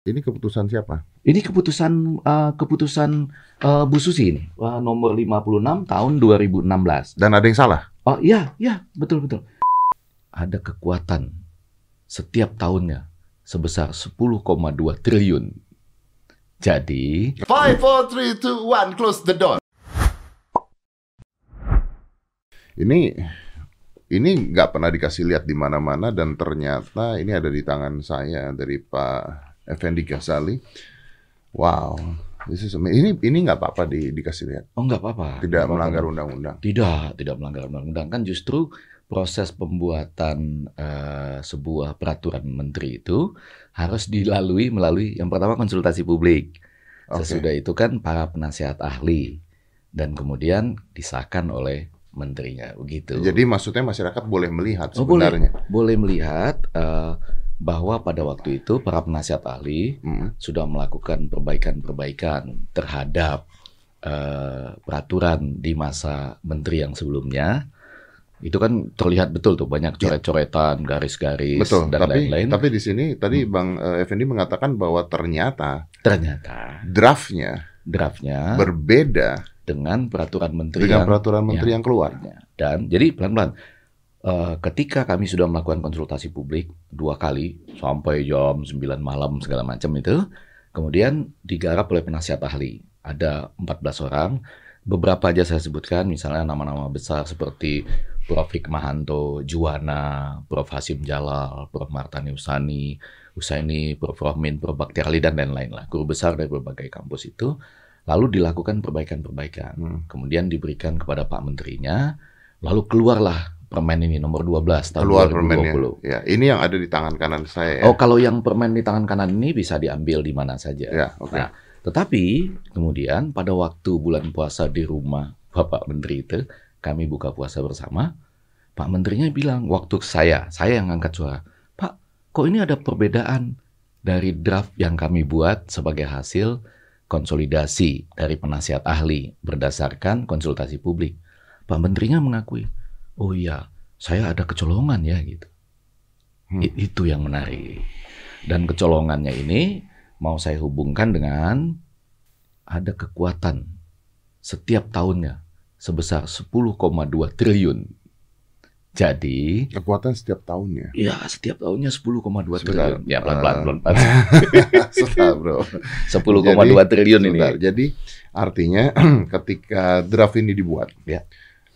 Ini keputusan siapa? Ini keputusan uh, keputusan uh, Bu Susi ini, uh, nomor 56 tahun 2016. Dan ada yang salah? Oh iya, iya, betul betul. Ada kekuatan setiap tahunnya sebesar 10,2 triliun. Jadi, 5 4 3 2 1 close the door. Ini ini nggak pernah dikasih lihat di mana-mana dan ternyata ini ada di tangan saya dari Pak Effendi Ghazali. Wow, this is amazing. ini ini nggak apa-apa di, dikasih lihat. oh nggak apa-apa. Tidak apa-apa. melanggar undang-undang. Tidak, tidak melanggar undang-undang. Kan justru proses pembuatan eh, sebuah peraturan menteri itu harus dilalui melalui yang pertama konsultasi publik. Oke. Sesudah itu kan para penasihat ahli dan kemudian disahkan oleh menterinya begitu. Jadi maksudnya masyarakat boleh melihat Oh, boleh. sebenarnya. boleh melihat eh, bahwa pada waktu itu para penasihat ahli Hmm. sudah melakukan perbaikan-perbaikan terhadap eh, peraturan di masa menteri yang sebelumnya. Itu kan terlihat betul tuh banyak coret-coretan, garis-garis dan lain-lain. tapi di sini tadi Hmm. Bang eh, Effendi mengatakan bahwa ternyata Ternyata draftnya draftnya berbeda dengan peraturan menteri dengan yang peraturan menteri yang keluar. Dan jadi pelan-pelan, eh, ketika kami sudah melakukan konsultasi publik dua kali sampai jam 9 malam segala macam itu, kemudian digarap oleh penasihat ahli. Ada 14 orang, beberapa aja saya sebutkan, misalnya nama-nama besar seperti Prof. Hikmahanto, Juwana, Prof. Hasim Jalal, Prof. Martani Usani, Usaini, Prof. Rohmin, Prof. Bakti Ali, dan lain-lain lah. Guru besar dari berbagai kampus itu. Lalu dilakukan perbaikan-perbaikan Hmm. kemudian diberikan kepada Pak Menterinya, lalu keluarlah permen ini nomor 12 tahun Keluar 2020. permennya. Ya, ini yang ada di tangan kanan saya. ya. Oh, kalau yang permen di tangan kanan ini bisa diambil di mana saja. Ya, oke. Nah, tetapi kemudian pada waktu bulan puasa di rumah Bapak Menteri itu, kami buka puasa bersama, Pak Menterinya bilang, waktu saya, saya yang angkat suara, Pak, kok ini ada perbedaan dari draft yang kami buat sebagai hasil konsolidasi dari penasihat ahli berdasarkan konsultasi publik. Pak Menterinya mengakui, oh iya, saya ada kecolongan ya gitu. Hmm. I- Itu yang menarik. Dan kecolongannya ini mau saya hubungkan dengan ada kekuatan setiap tahunnya sebesar 10,2 triliun. Jadi, Kekuatan setiap tahunnya. ya setiap tahunnya 10,2 Sebentar. triliun. Ya pelan-pelan, Eh, pelan-pelan. Sebentar, Bro. 10,2 triliun ini. Jadi artinya ketika draft ini dibuat, Ya.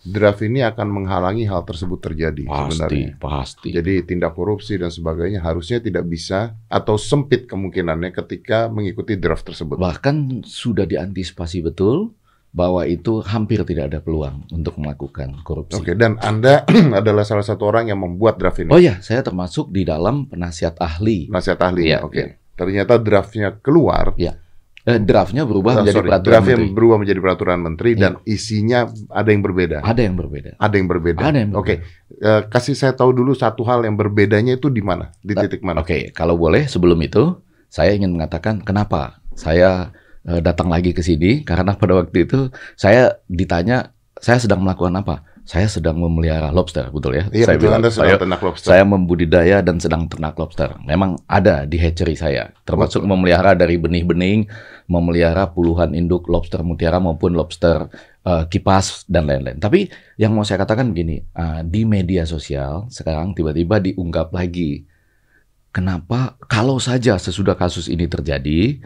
Draft ini akan menghalangi hal tersebut terjadi Pasti, sebenarnya. pasti. Jadi tindak korupsi dan sebagainya harusnya tidak bisa atau sempit kemungkinannya ketika mengikuti draft tersebut. Bahkan sudah diantisipasi betul bahwa itu hampir tidak ada peluang untuk melakukan korupsi. Oke, dan Anda adalah salah satu orang yang membuat draft ini. Oh ya, saya termasuk di dalam penasihat ahli. Nasihat ahli. Iya, Oke. iya. Ternyata draftnya keluar. Eh, draftnya Ah, berubah menjadi sorry, peraturan draftnya menteri. berubah menjadi peraturan menteri Iya. dan isinya ada yang berbeda. Ada yang berbeda. Ada yang berbeda. Ada yang Oke, berbeda. Eh, kasih saya tahu dulu satu hal yang berbedanya itu di mana, di titik mana. Oke, kalau boleh sebelum itu saya ingin mengatakan kenapa saya eh, datang lagi ke sini karena pada waktu itu saya ditanya saya sedang melakukan apa? Saya sedang memelihara lobster, betul ya? Iya, saya betul bilang, Anda sedang saya, ternak lobster. saya membudidaya dan sedang ternak lobster. Memang ada di hatchery saya, termasuk memelihara dari benih-bening, memelihara puluhan induk lobster mutiara maupun lobster eh, kipas dan lain-lain. Tapi yang mau saya katakan begini, eh, di media sosial sekarang tiba-tiba diungkap lagi, kenapa kalau saja sesudah kasus ini terjadi,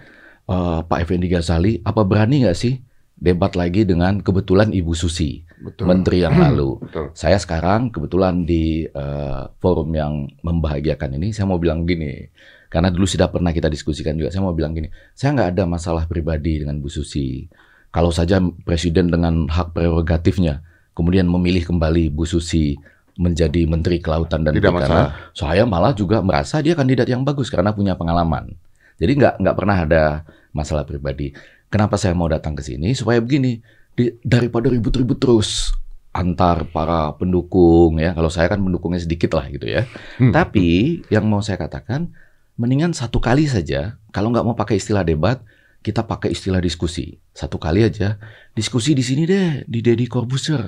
eh, Pak Effendi Ghazali, apa berani nggak sih debat lagi dengan kebetulan Ibu Susi, Betul. Menteri yang lalu? Betul. Saya sekarang kebetulan di eh, forum yang membahagiakan ini, saya mau bilang gini, karena dulu sudah pernah kita diskusikan juga, saya mau bilang gini, saya nggak ada masalah pribadi dengan Bu Susi. Kalau saja Presiden dengan hak prerogatifnya, kemudian memilih kembali Bu Susi menjadi Menteri Kelautan dan Tidak Perikanan, masalah. saya malah juga merasa dia kandidat yang bagus karena punya pengalaman. Jadi nggak nggak pernah ada masalah pribadi. Kenapa saya mau datang ke sini? Supaya begini, di- daripada ribut-ribut terus antar para pendukung ya. Kalau saya kan pendukungnya sedikit lah gitu ya. Hmm. Tapi yang mau saya katakan, mendingan satu kali saja. Kalau nggak mau pakai istilah debat, kita pakai istilah diskusi. Satu kali aja. Diskusi di sini deh, di Deddy Corbuzier.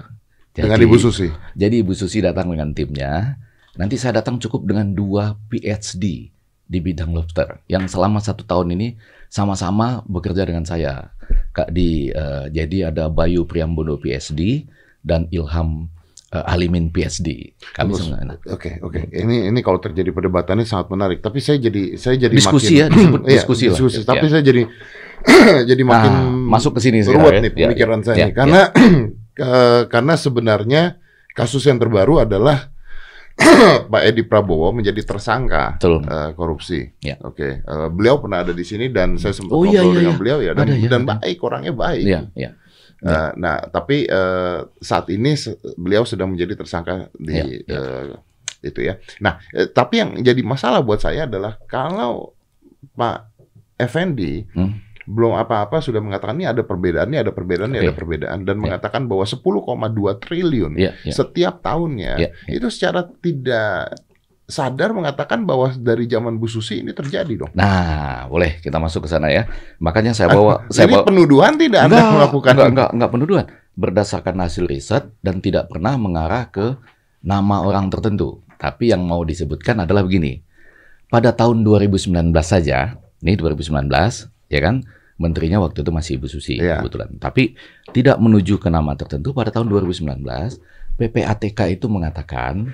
Dengan Jadi- Ibu Susi. jadi Ibu Susi datang dengan timnya. Nanti saya datang cukup dengan dua PhD di bidang lobster yang selama satu tahun ini sama-sama bekerja dengan saya. Kak di uh, jadi ada Bayu Priambodo PSD dan Ilham uh, Alimin PSD. Kami Oke, oke. Okay, Ini ini kalau terjadi perdebatan ini sangat menarik. Tapi saya jadi saya jadi diskusi makin, ya, disebut iya, diskusi, ya, diskusi. lah. Tapi ya. saya jadi jadi makin nah, masuk ke sini ruwet ya. nih pemikiran ya, saya ya, nih. karena ya. karena sebenarnya kasus yang terbaru adalah Pak Edi Prabowo menjadi tersangka Uh, korupsi. Ya. Oke, okay. uh, beliau pernah ada di sini dan saya sempat oh, ngobrol iya, iya, dengan iya. beliau ya dan, ada, ya, dan baik orangnya baik. Iya, iya. Uh, nah, tapi uh, saat ini beliau sedang menjadi tersangka di ya, ya. Uh, itu ya. Nah, uh, tapi yang jadi masalah buat saya adalah kalau Pak Effendi hmm belum apa-apa sudah mengatakan ini ada perbedaan, ini ada perbedaan, ini okay. ada perbedaan dan yeah. mengatakan bahwa 10,2 triliun yeah, yeah. setiap tahunnya yeah, yeah. itu secara tidak sadar mengatakan bahwa dari zaman Bu Susi ini terjadi dong. Nah, boleh kita masuk ke sana ya. Makanya saya bawa saya bawa penuduhan tidak enggak, Anda melakukan enggak, enggak, enggak penuduhan. Berdasarkan hasil riset dan tidak pernah mengarah ke nama orang tertentu. Tapi yang mau disebutkan adalah begini. Pada tahun 2019 saja, nih 2019 ya kan menterinya waktu itu masih Ibu Susi yeah. kebetulan tapi tidak menuju ke nama tertentu pada tahun 2019 PPATK itu mengatakan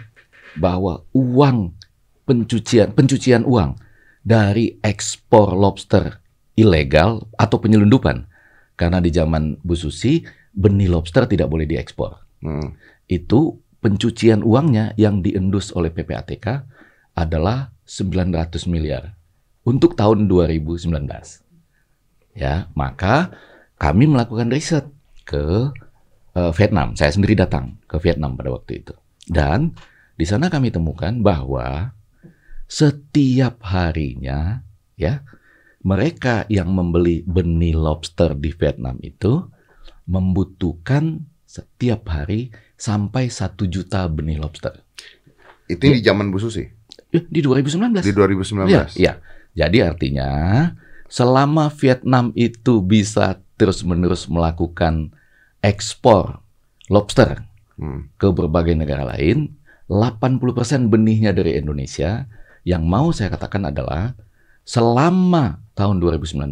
bahwa uang pencucian pencucian uang dari ekspor lobster ilegal atau penyelundupan karena di zaman Bu Susi benih lobster tidak boleh diekspor hmm. itu pencucian uangnya yang diendus oleh PPATK adalah 900 miliar untuk tahun 2019 ya maka kami melakukan riset ke uh, Vietnam. Saya sendiri datang ke Vietnam pada waktu itu dan di sana kami temukan bahwa setiap harinya ya mereka yang membeli benih lobster di Vietnam itu membutuhkan setiap hari sampai satu juta benih lobster. Itu di zaman Bu Susi? Di 2019. Di 2019. Ya, ya. Jadi artinya selama Vietnam itu bisa terus-menerus melakukan ekspor lobster hmm. ke berbagai negara lain, 80% benihnya dari Indonesia. Yang mau saya katakan adalah selama tahun 2019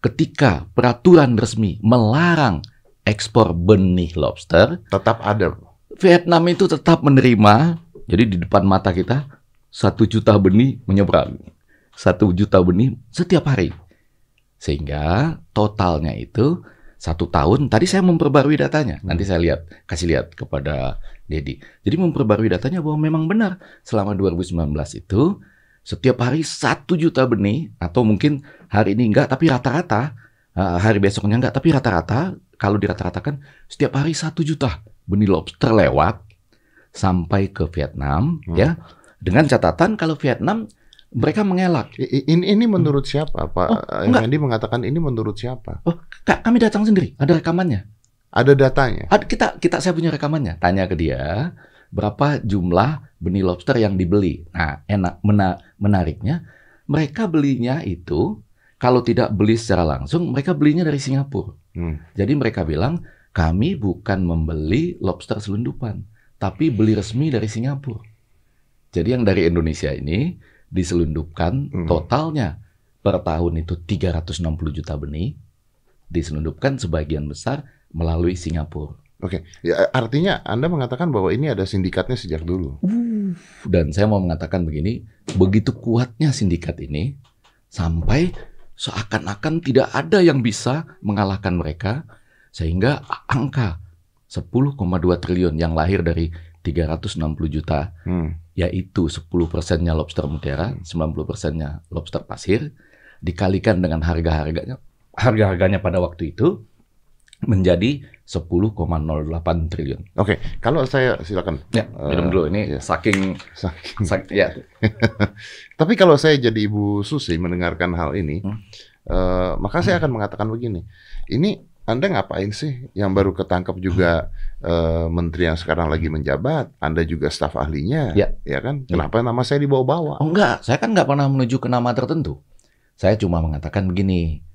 ketika peraturan resmi melarang ekspor benih lobster, tetap ada. Vietnam itu tetap menerima. Jadi di depan mata kita satu juta benih menyeberang satu juta benih setiap hari. Sehingga totalnya itu satu tahun. Tadi saya memperbarui datanya. Nanti saya lihat, kasih lihat kepada Dedi. Jadi memperbarui datanya bahwa memang benar selama 2019 itu setiap hari satu juta benih atau mungkin hari ini enggak, tapi rata-rata hari besoknya enggak, tapi rata-rata kalau dirata-ratakan setiap hari satu juta benih lobster lewat sampai ke Vietnam, hmm. ya. Dengan catatan kalau Vietnam mereka mengelak. Ini, ini menurut siapa, Pak? Oh, Effendi mengatakan ini menurut siapa? Oh, kami datang sendiri. Ada rekamannya. Ada datanya. Ada, kita, kita, saya punya rekamannya. Tanya ke dia berapa jumlah benih lobster yang dibeli. Nah, enak, mena, menariknya, mereka belinya itu kalau tidak beli secara langsung, mereka belinya dari Singapura. Hmm. Jadi mereka bilang kami bukan membeli lobster selundupan, tapi beli resmi dari Singapura. Jadi yang dari Indonesia ini diselundupkan hmm. totalnya per tahun itu 360 juta benih diselundupkan sebagian besar melalui Singapura. Oke, ya, artinya Anda mengatakan bahwa ini ada sindikatnya sejak dulu. Uh, dan saya mau mengatakan begini, begitu kuatnya sindikat ini sampai seakan-akan tidak ada yang bisa mengalahkan mereka sehingga angka 10,2 triliun yang lahir dari 360 juta hmm. yaitu 10 persennya lobster mutiara, 90 persennya lobster pasir dikalikan dengan harga-harganya harga-harganya pada waktu itu menjadi 10,08 triliun. Oke, kalau saya silakan. Ya, minum dulu ini ya. saking saking sak, ya. Tapi kalau saya jadi Ibu Susi mendengarkan hal ini, hmm. uh, maka saya akan mengatakan begini. Ini Anda ngapain sih yang baru ketangkap juga uh, menteri yang sekarang lagi menjabat, Anda juga staf ahlinya, ya, ya kan? Kenapa ya. nama saya dibawa-bawa? Oh enggak, saya kan nggak pernah menuju ke nama tertentu. Saya cuma mengatakan begini.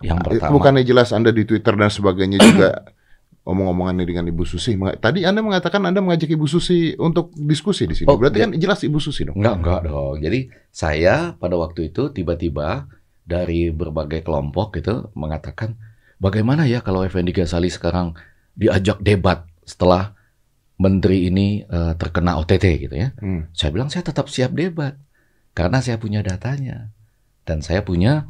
Yang pertama, bukannya jelas Anda di Twitter dan sebagainya juga omong-omongannya dengan Ibu Susi. Tadi Anda mengatakan Anda mengajak Ibu Susi untuk diskusi di sini. Oh, Berarti ya. kan jelas Ibu Susi dong. Enggak, enggak dong. Jadi saya pada waktu itu tiba-tiba dari berbagai kelompok gitu mengatakan bagaimana ya kalau Effendi Ghazali sekarang diajak debat setelah menteri ini eh, terkena OTT gitu ya. Hmm. Saya bilang saya tetap siap debat karena saya punya datanya dan saya punya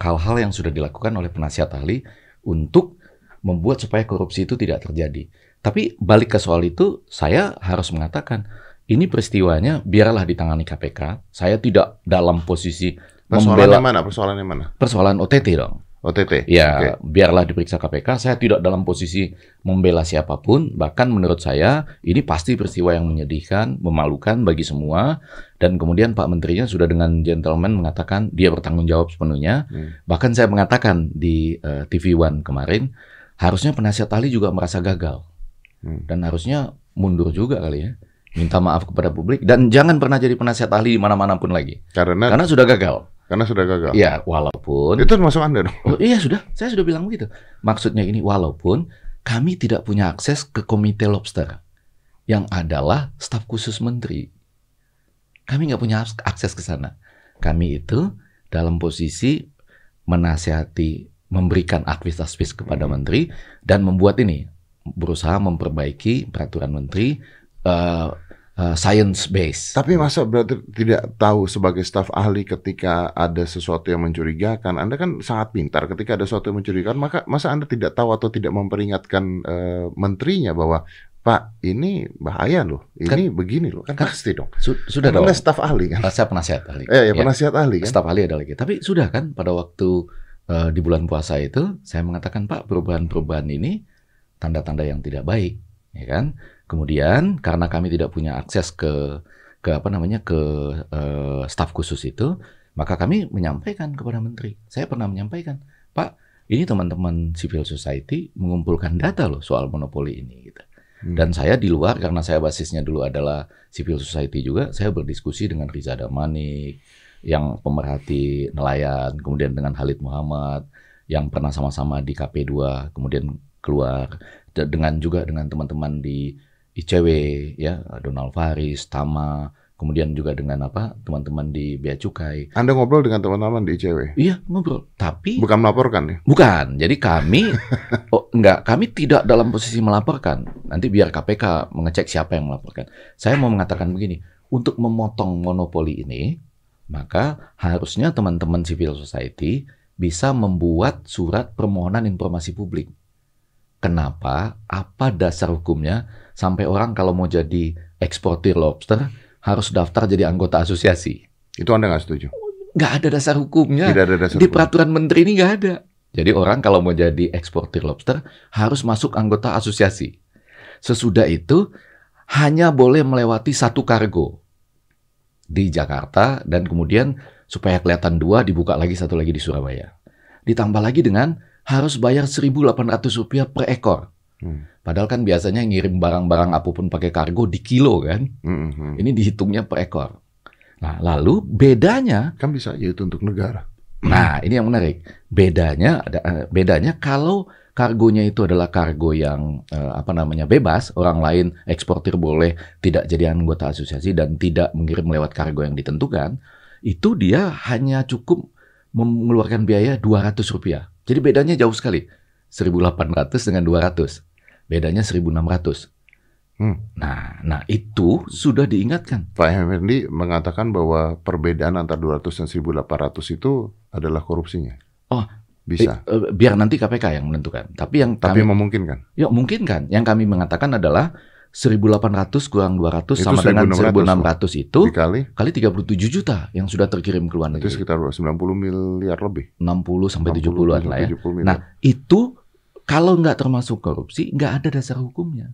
hal-hal yang sudah dilakukan oleh penasihat ahli untuk membuat supaya korupsi itu tidak terjadi. Tapi balik ke soal itu, saya harus mengatakan ini peristiwanya biarlah ditangani KPK. Saya tidak dalam posisi Persoalannya membela mana? Persoalannya mana? persoalan OTT dong. OTT. Ya, biarlah diperiksa KPK. Saya tidak dalam posisi membela siapa pun. Bahkan menurut saya ini pasti peristiwa yang menyedihkan, memalukan bagi semua. Dan kemudian Pak Menterinya sudah dengan gentleman mengatakan dia bertanggung jawab sepenuhnya. Hmm. Bahkan saya mengatakan di eh, TV One kemarin, harusnya penasihat ahli juga merasa gagal. Hmm. Dan harusnya mundur juga kali ya. Minta maaf kepada publik. Dan jangan pernah jadi penasihat ahli di mana-mana pun lagi. Karena Karena sudah gagal. Karena sudah gagal. Ya, walaupun... Itu termasuk Anda dong. Oh iya sudah, saya sudah bilang begitu. Maksudnya ini walaupun kami tidak punya akses ke komite lobster yang adalah staf khusus menteri. Kami nggak punya aks- akses ke sana. Kami itu dalam posisi menasihati, memberikan advis-advis kepada menteri dan membuat ini berusaha memperbaiki peraturan menteri eh, eh, science based. Tapi masa berarti tidak tahu sebagai staf ahli ketika ada sesuatu yang mencurigakan? Anda kan sangat pintar ketika ada sesuatu yang mencurigakan, maka masa Anda tidak tahu atau tidak memperingatkan eh, menterinya bahwa Pak ini bahaya loh, ini begini loh, kan, kan- pasti dong. Su- sudah Kan dong. Anda staf ahli kan? Saya penasihat ahli. Eh, ya, Ya. penasihat ahli kan? staf ahli adalah kita. Tapi sudah kan pada waktu eh, di bulan puasa itu saya mengatakan Pak perubahan-perubahan ini tanda-tanda yang tidak baik, ya kan? Kemudian karena kami tidak punya akses ke ke apa namanya ke eh, staf khusus itu, maka kami menyampaikan kepada menteri. Saya pernah menyampaikan, Pak, ini teman-teman civil society mengumpulkan data loh soal monopoli ini gitu. Hmm. Dan saya di luar karena saya basisnya dulu adalah civil society juga, saya berdiskusi dengan Riza Damanik, yang pemerhati nelayan, kemudian dengan Khalid Muhammad yang pernah sama-sama di KP2, kemudian keluar dengan juga dengan teman-teman di ICW ya, Donald Faris, Tama, kemudian juga dengan apa? teman-teman di Bea Cukai. Anda ngobrol dengan teman-teman di ICW, Iya, ngobrol. Tapi bukan melaporkan ya? Bukan. Jadi kami oh enggak, kami tidak dalam posisi melaporkan. Nanti biar KPK mengecek siapa yang melaporkan. Saya mau mengatakan begini, untuk memotong monopoli ini, maka harusnya teman-teman civil society bisa membuat surat permohonan informasi publik. Kenapa? Apa dasar hukumnya sampai orang kalau mau jadi eksportir lobster harus daftar jadi anggota asosiasi? Itu Anda nggak setuju? Nggak ada dasar hukumnya. Tidak ada dasar Di hukum. peraturan menteri ini nggak ada. Jadi orang kalau mau jadi eksportir lobster harus masuk anggota asosiasi. Sesudah itu hanya boleh melewati satu kargo di Jakarta dan kemudian supaya kelihatan dua dibuka lagi satu lagi di Surabaya. Ditambah lagi dengan harus bayar 1.800 rupiah per ekor. Hmm. Padahal kan biasanya ngirim barang-barang apa pun pakai kargo di kilo kan. Hmm, hmm. Ini dihitungnya per ekor. Nah, lalu bedanya Kan bisa aja itu untuk negara. Nah, ini yang menarik. Bedanya ada eh, bedanya kalau kargonya itu adalah kargo yang eh, apa namanya bebas, orang lain eksportir boleh tidak jadi anggota asosiasi dan tidak mengirim lewat kargo yang ditentukan, itu dia hanya cukup mengeluarkan biaya 200 rupiah. Jadi bedanya jauh sekali. 1.800 dengan 200. Bedanya 1.600. Hmm. Nah, nah itu sudah diingatkan. Pak Effendi mengatakan bahwa perbedaan antara 200 dan 1800 itu adalah korupsinya. Oh, bisa. Eh, eh, biar nanti KPK yang menentukan. Tapi yang Tapi kami memungkinkan. Ya mungkin kan. Yang kami mengatakan adalah 1.800 kurang 200 Itu sama dengan 1.600 1.600 itu Dikali kali 37 juta yang sudah terkirim ke luar itu negeri. sekitar 90 miliar lebih. 60 sampai 60 70-an lah ya. 70 miliar. Nah, itu kalau nggak termasuk korupsi, nggak ada dasar hukumnya.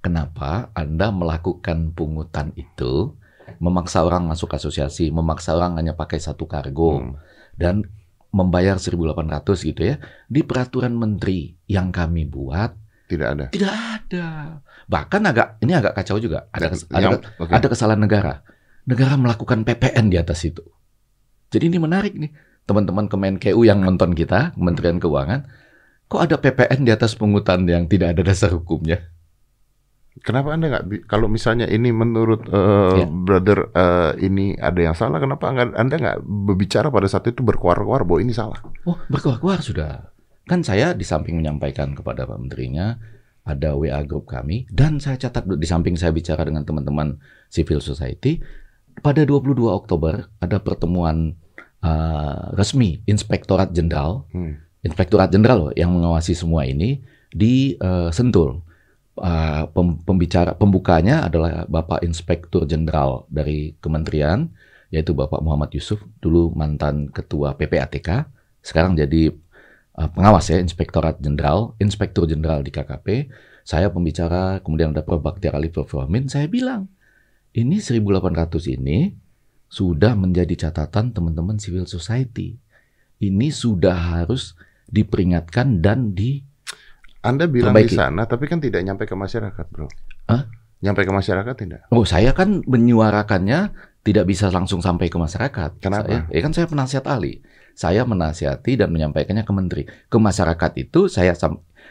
Kenapa Anda melakukan pungutan itu, memaksa orang masuk asosiasi, memaksa orang hanya pakai satu kargo, Hmm. dan membayar 1.800 gitu ya, di peraturan menteri yang kami buat, Tidak ada. Tidak ada. Bahkan agak ini agak kacau juga. Ada kes- ada, oke. ada kesalahan negara. Negara melakukan PPN di atas itu. Jadi ini menarik nih. Teman-teman Kemenkeu yang nonton kita, Kementerian Keuangan, kok ada PPN di atas pungutan yang tidak ada dasar hukumnya? Kenapa Anda nggak kalau misalnya ini menurut eh, Ya. brother eh, ini ada yang salah, kenapa Anda nggak berbicara pada saat itu berkuar-kuar bahwa ini salah? Oh, berkuar-kuar sudah. Kan saya di samping menyampaikan kepada Pak Menterinya, ada WA grup kami, dan saya catat di samping saya bicara dengan teman-teman civil society, pada 22 Oktober ada pertemuan uh, resmi Inspektorat Jenderal, Hmm. Inspektorat Jenderal loh yang mengawasi semua ini di uh, Sentul. Uh, pem- pembicara pembukanya adalah Bapak Inspektur Jenderal dari Kementerian, yaitu Bapak Muhammad Yusuf, dulu mantan Ketua PPATK, sekarang jadi uh, pengawas ya, Inspektorat Jenderal, Inspektur Jenderal di KKP. Saya pembicara, kemudian ada Prof. Baktiar Ali Prof. Wamin, saya bilang, ini 1800 ini sudah menjadi catatan teman-teman civil society. Ini sudah harus diperingatkan dan di Anda bilang di sana, tapi kan tidak nyampe ke masyarakat, bro. Hah? Nyampe ke masyarakat tidak? Oh, saya kan menyuarakannya tidak bisa langsung sampai ke masyarakat. Kenapa? Saya, ya kan saya penasihat ahli. Saya menasihati dan menyampaikannya ke menteri. Ke masyarakat itu saya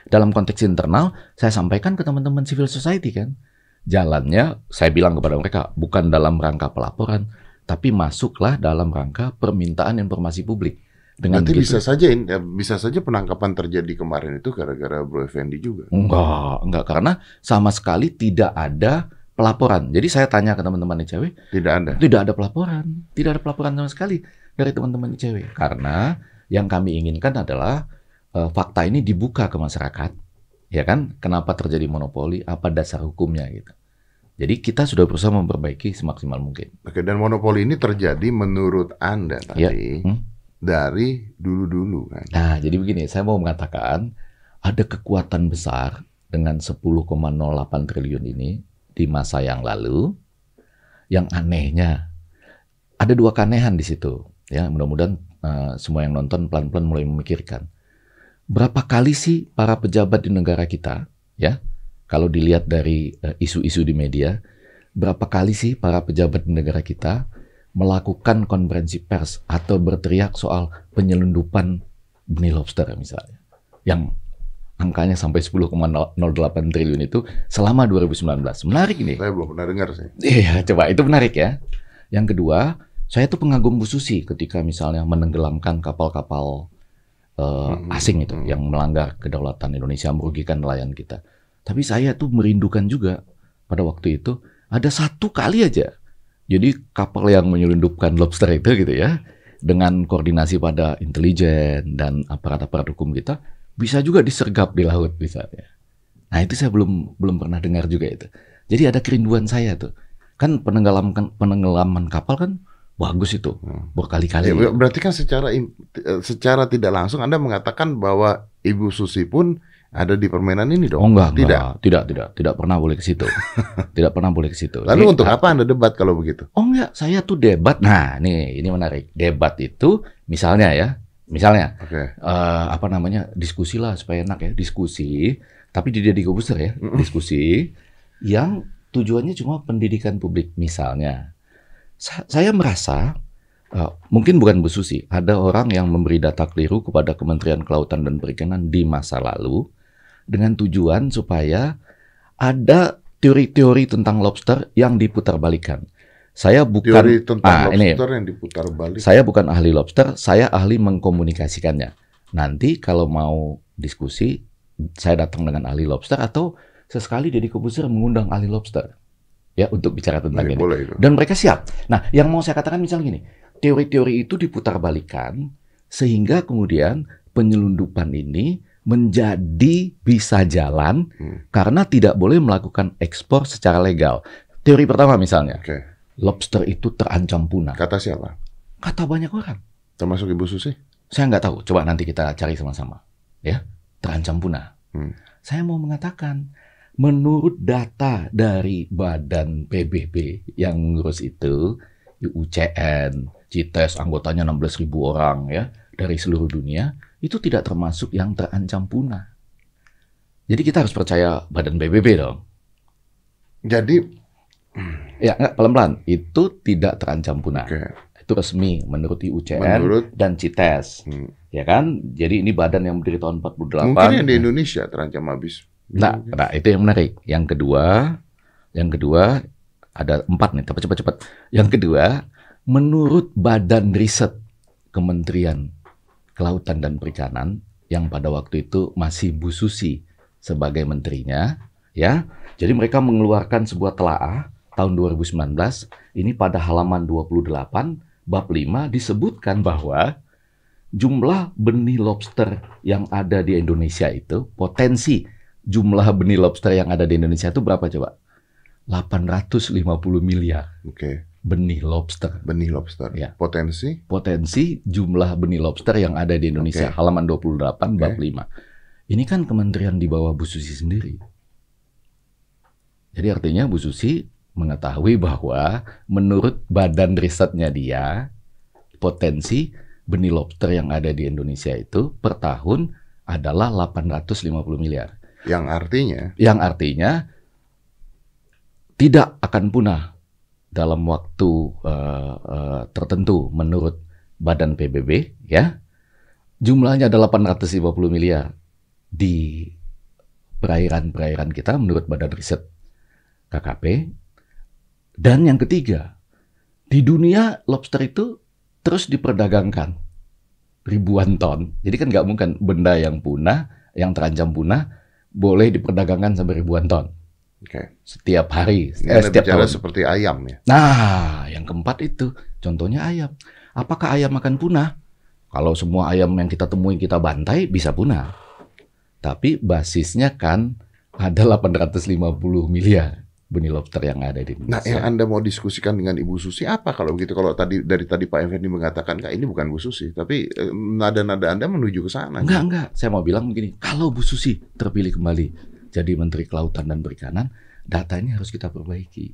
dalam konteks internal saya sampaikan ke teman-teman civil society kan. Jalannya saya bilang kepada mereka bukan dalam rangka pelaporan, tapi masuklah dalam rangka permintaan informasi publik. Dengan Nanti begitu- bisa saja ya, bisa saja penangkapan terjadi kemarin itu gara-gara Bro Effendi juga. Enggak, enggak karena sama sekali tidak ada pelaporan. Jadi saya tanya ke teman-teman ICW, Tidak ada. Tidak ada pelaporan, tidak ada pelaporan sama sekali dari teman-teman ICW. Karena yang kami inginkan adalah eh, fakta ini dibuka ke masyarakat, ya kan? Kenapa terjadi monopoli? Apa dasar hukumnya gitu? Jadi kita sudah berusaha memperbaiki semaksimal mungkin. Oke, dan monopoli ini terjadi menurut Anda tadi Ya, hmm. Dari dulu-dulu kan. Nah, jadi begini, saya mau mengatakan ada kekuatan besar dengan 10,08 triliun ini di masa yang lalu. Yang anehnya ada dua keanehan di situ. Ya, mudah-mudahan eh, semua yang nonton pelan-pelan mulai memikirkan. Berapa kali sih para pejabat di negara kita, ya, kalau dilihat dari eh, isu-isu di media, berapa kali sih para pejabat di negara kita melakukan konferensi pers atau berteriak soal penyelundupan benih lobster misalnya, yang angkanya sampai 10,08 triliun itu selama 2019. Menarik ini. Saya belum pernah dengar sih. Iya, coba itu menarik ya. Yang kedua, saya tuh pengagum Bu Susi ketika misalnya menenggelamkan kapal-kapal Hmm, asing itu hmm. yang melanggar kedaulatan Indonesia, merugikan nelayan kita. Tapi saya tuh merindukan juga pada waktu itu ada satu kali aja. Jadi kapal yang menyelundupkan lobster itu gitu ya, dengan koordinasi pada intelijen dan aparat-aparat hukum kita, bisa juga disergap di laut misalnya. Nah itu saya belum belum pernah dengar juga itu. Jadi ada kerinduan saya tuh. Kan penenggelaman penenggelaman kapal kan bagus itu Hmm. berkali-kali. Ya, ber- berarti kan secara eh, secara tidak langsung Anda mengatakan bahwa Ibu Susi pun ada di permainan ini dong. Oh enggak, tidak. enggak, tidak, tidak, tidak pernah boleh ke situ. tidak pernah boleh ke situ. Lalu Jadi, untuk apa Anda debat kalau begitu? Oh enggak, saya tuh debat. Nah, nih ini menarik. Debat itu misalnya ya, misalnya Oke. eh, apa namanya diskusi lah supaya enak ya diskusi. Tapi di Deddy Kobuser ya diskusi yang tujuannya cuma pendidikan publik misalnya. Sa- saya merasa eh, mungkin bukan Bu Susi, ada orang yang memberi data keliru kepada Kementerian Kelautan dan Perikanan di masa lalu dengan tujuan supaya ada teori-teori tentang lobster yang diputarbalikkan. Saya bukan Teori tentang Ah, ini. lobster yang diputar balik. saya bukan ahli lobster, saya ahli mengkomunikasikannya. Nanti kalau mau diskusi, saya datang dengan ahli lobster atau sesekali Deddy Kobuser mengundang ahli lobster ya untuk bicara tentang ini. boleh itu. Dan mereka siap. Nah, yang mau saya katakan misalnya gini, teori-teori itu diputarbalikan sehingga kemudian penyelundupan ini menjadi bisa jalan Hmm. karena tidak boleh melakukan ekspor secara legal. Teori pertama misalnya, Oke. lobster itu terancam punah. Kata siapa? Kata banyak orang. Termasuk Ibu Susi? Saya nggak tahu. Coba nanti kita cari sama-sama. Ya, terancam punah. Hmm. Saya mau mengatakan, menurut data dari Badan PBB yang ngurus itu, UCN, CITES, anggotanya 16.000 orang ya dari seluruh dunia, itu tidak termasuk yang terancam punah. Jadi kita harus percaya Badan PBB dong. Jadi, Ya, nggak pelan-pelan. Itu tidak terancam punah. oke. itu resmi menurut IUCN Menurut dan CITES. hmm. Ya kan? Jadi ini badan yang berdiri tahun 48. mungkin yang di Indonesia terancam habis. Nah, nah, itu yang menarik. Yang kedua, yang kedua ada empat nih, cepat cepat cepat. Yang kedua, menurut Badan Riset Kementerian Kelautan dan Perikanan yang pada waktu itu masih Bu Susi sebagai menterinya, ya. Jadi mereka mengeluarkan sebuah telaah tahun 2019 ini pada halaman 28 bab 5 disebutkan bahwa jumlah benih lobster yang ada di Indonesia itu potensi jumlah benih lobster yang ada di Indonesia itu berapa coba? 850 miliar Oke, benih lobster. benih lobster. Ya. Potensi Potensi jumlah benih lobster yang ada di Indonesia Oke. halaman 28 bab Oke. 5. Ini kan kementerian di bawah Bu Susi sendiri. Jadi artinya Bu Susi mengetahui bahwa menurut badan risetnya dia potensi benih lobster yang ada di Indonesia itu per tahun adalah 850 miliar. yang artinya yang artinya tidak akan punah dalam waktu eh, eh, tertentu menurut Badan PBB ya. Jumlahnya adalah 850 miliar di perairan-perairan kita menurut Badan Riset KKP dan yang ketiga di dunia lobster itu terus diperdagangkan ribuan ton. Jadi kan nggak mungkin benda yang punah yang terancam punah boleh diperdagangkan sampai ribuan ton Oke. setiap hari, Ini eh, setiap bicara tahun. seperti ayam ya. Nah, yang keempat itu contohnya ayam. Apakah ayam akan punah? Kalau semua ayam yang kita temui kita bantai bisa punah. Tapi basisnya kan ada 850 miliar benih lobster yang ada di Nah, Indonesia. yang Anda mau diskusikan dengan Ibu Susi apa kalau begitu? Kalau tadi dari tadi Pak Effendi mengatakan, "Kak, ini bukan Bu Susi," tapi eh, nada-nada Anda menuju ke sana. Enggak, enggak. Saya mau bilang begini, kalau Bu Susi terpilih kembali jadi Menteri Kelautan dan Perikanan, data ini harus kita perbaiki.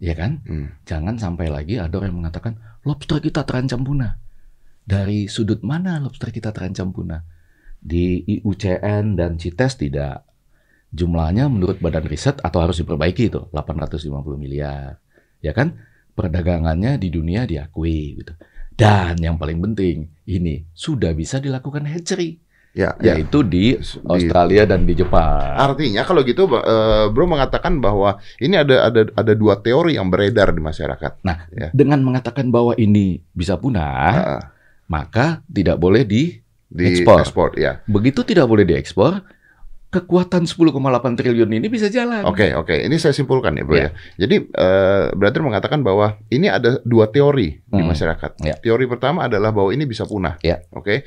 Ya kan? Hmm. Jangan sampai lagi ada orang yang mengatakan lobster kita terancam punah. Dari sudut mana lobster kita terancam punah? Di IUCN dan CITES tidak. Jumlahnya menurut badan riset atau harus diperbaiki itu 850 miliar. Ya kan? Perdagangannya di dunia diakui gitu. Dan yang paling penting ini sudah bisa dilakukan hatchery Ya, ya. yaitu di Di- Australia dan di Jepang. Artinya kalau gitu eh, Bro mengatakan bahwa ini ada ada ada dua teori yang beredar di masyarakat. Dengan mengatakan bahwa ini bisa punah, Ah, maka tidak boleh di di Ekspor. ekspor ya. Begitu tidak boleh diekspor, kekuatan 10,8 triliun ini bisa jalan. Oke, oke. Ini saya simpulkan ya, Bro Ya. ya. Jadi eh berarti mengatakan bahwa ini ada dua teori di Hmm. masyarakat. Ya. Teori pertama adalah bahwa ini bisa punah. Ya. Oke.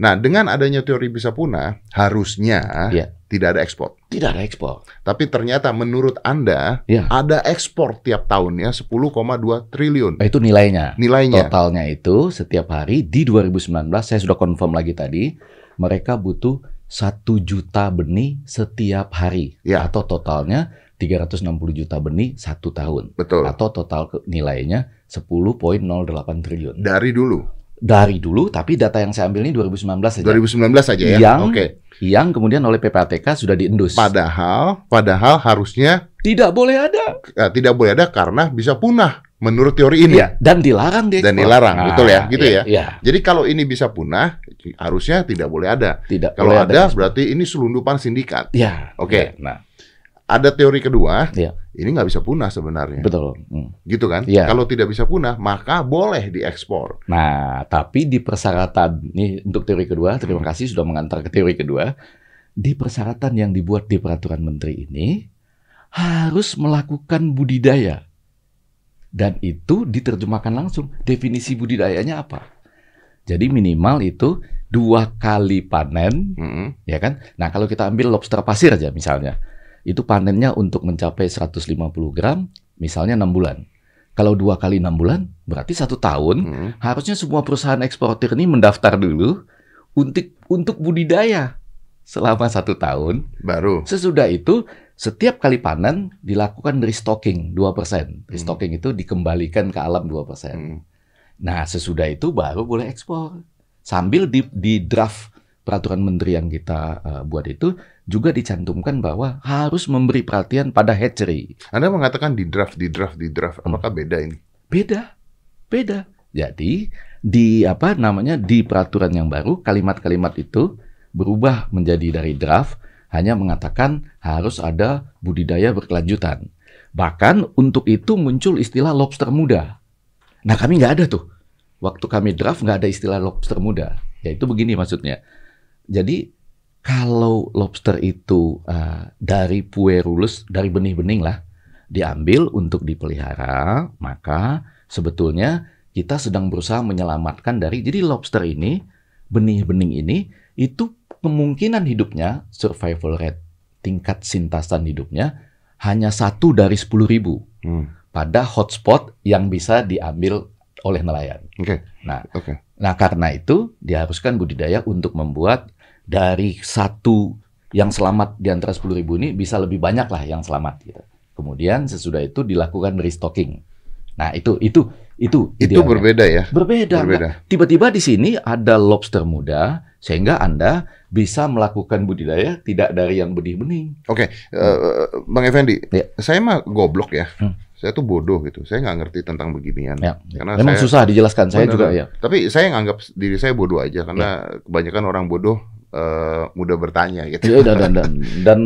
Nah, dengan adanya teori bisa punah, harusnya Ya. tidak ada ekspor. Tidak ada ekspor. Tapi ternyata menurut Anda Ya. ada ekspor tiap tahunnya 10,2 triliun Nah, itu nilainya. nilainya. Totalnya itu setiap hari di 2019 saya sudah confirm lagi tadi, mereka butuh 1 juta benih setiap hari. Ya. Atau totalnya 360 juta benih satu tahun. Betul. Atau total nilainya 10,08 triliun. Dari dulu. Dari dulu, tapi data yang saya ambil ini 2019 saja. 2019 saja ya. Yang- Oke. Yang kemudian oleh PPATK sudah diendus. Padahal padahal harusnya Tidak boleh ada. eh, tidak boleh ada karena bisa punah menurut teori ini. Iya, dan dilarang diekspor. Dan dilarang, betul ya, gitu iya, ya. Iya, Jadi kalau ini bisa punah, harusnya tidak boleh ada. tidak Kalau boleh ada, ekspor. berarti ini selundupan sindikat. Ya, Oke. ya, Nah, Ada teori kedua, Iya. ini nggak bisa punah sebenarnya, betul. Hmm. gitu kan? Iya. Kalau tidak bisa punah, maka boleh diekspor. Nah, tapi di persyaratan ini untuk teori kedua, terima Hmm. kasih sudah mengantar ke teori kedua. Di persyaratan yang dibuat di peraturan menteri ini harus melakukan budidaya. Dan itu diterjemahkan langsung. Definisi budidayanya apa? Jadi minimal itu dua kali panen Mm-mm. ya kan? Nah, kalau kita ambil lobster pasir aja misalnya, itu panennya untuk mencapai 150 gram, misalnya enam bulan. Kalau dua kali enam bulan, berarti satu tahun. Mm-mm. Harusnya semua perusahaan eksportir ini mendaftar dulu untuk untuk budidaya selama satu tahun. Baru. Sesudah itu, setiap kali panen dilakukan restocking 2%. Restocking itu dikembalikan ke alam 2%. Mm. Nah, sesudah itu baru boleh ekspor. Sambil di, di draft peraturan menteri yang kita uh, buat itu juga dicantumkan bahwa harus memberi perhatian pada hatchery. Anda mengatakan di draft, di draft, di draft. Hmm. Apakah beda ini? Beda, beda. Jadi di apa namanya di peraturan yang baru kalimat-kalimat itu berubah menjadi dari draft hanya mengatakan harus ada budidaya berkelanjutan. Bahkan untuk itu muncul istilah lobster muda. Nah kami nggak ada tuh. Waktu kami draft nggak ada istilah lobster muda. Ya itu begini maksudnya. Jadi kalau lobster itu uh, dari puerulus, dari benih-bening lah, diambil untuk dipelihara, maka sebetulnya kita sedang berusaha menyelamatkan dari, jadi lobster ini, benih-bening ini, itu kemungkinan hidupnya, survival rate, tingkat sintasan hidupnya, hanya satu dari sepuluh ribu. Hmm. Pada hotspot yang bisa diambil oleh nelayan. Oke. Okay. Nah, okay. nah karena itu diharuskan budidaya untuk membuat dari satu yang selamat di antara sepuluh ribu ini bisa lebih banyak lah yang selamat. Gitu. Kemudian sesudah itu dilakukan restocking. Nah itu itu itu itu berbeda ya. Berbeda. berbeda. Tiba-tiba di sini ada lobster muda sehingga anda bisa melakukan budidaya tidak dari yang benih-benih. Oke, okay. uh, eh, Bang Effendi, ya. saya mah goblok ya. Hmm. Saya tuh bodoh gitu. Saya nggak ngerti tentang beginian. Ya. Karena memang saya, susah dijelaskan. Saya benar, juga ya. Tapi saya nganggap diri saya bodoh aja karena ya. kebanyakan orang bodoh uh, mudah bertanya gitu. Ya, dan, dan, dan, dan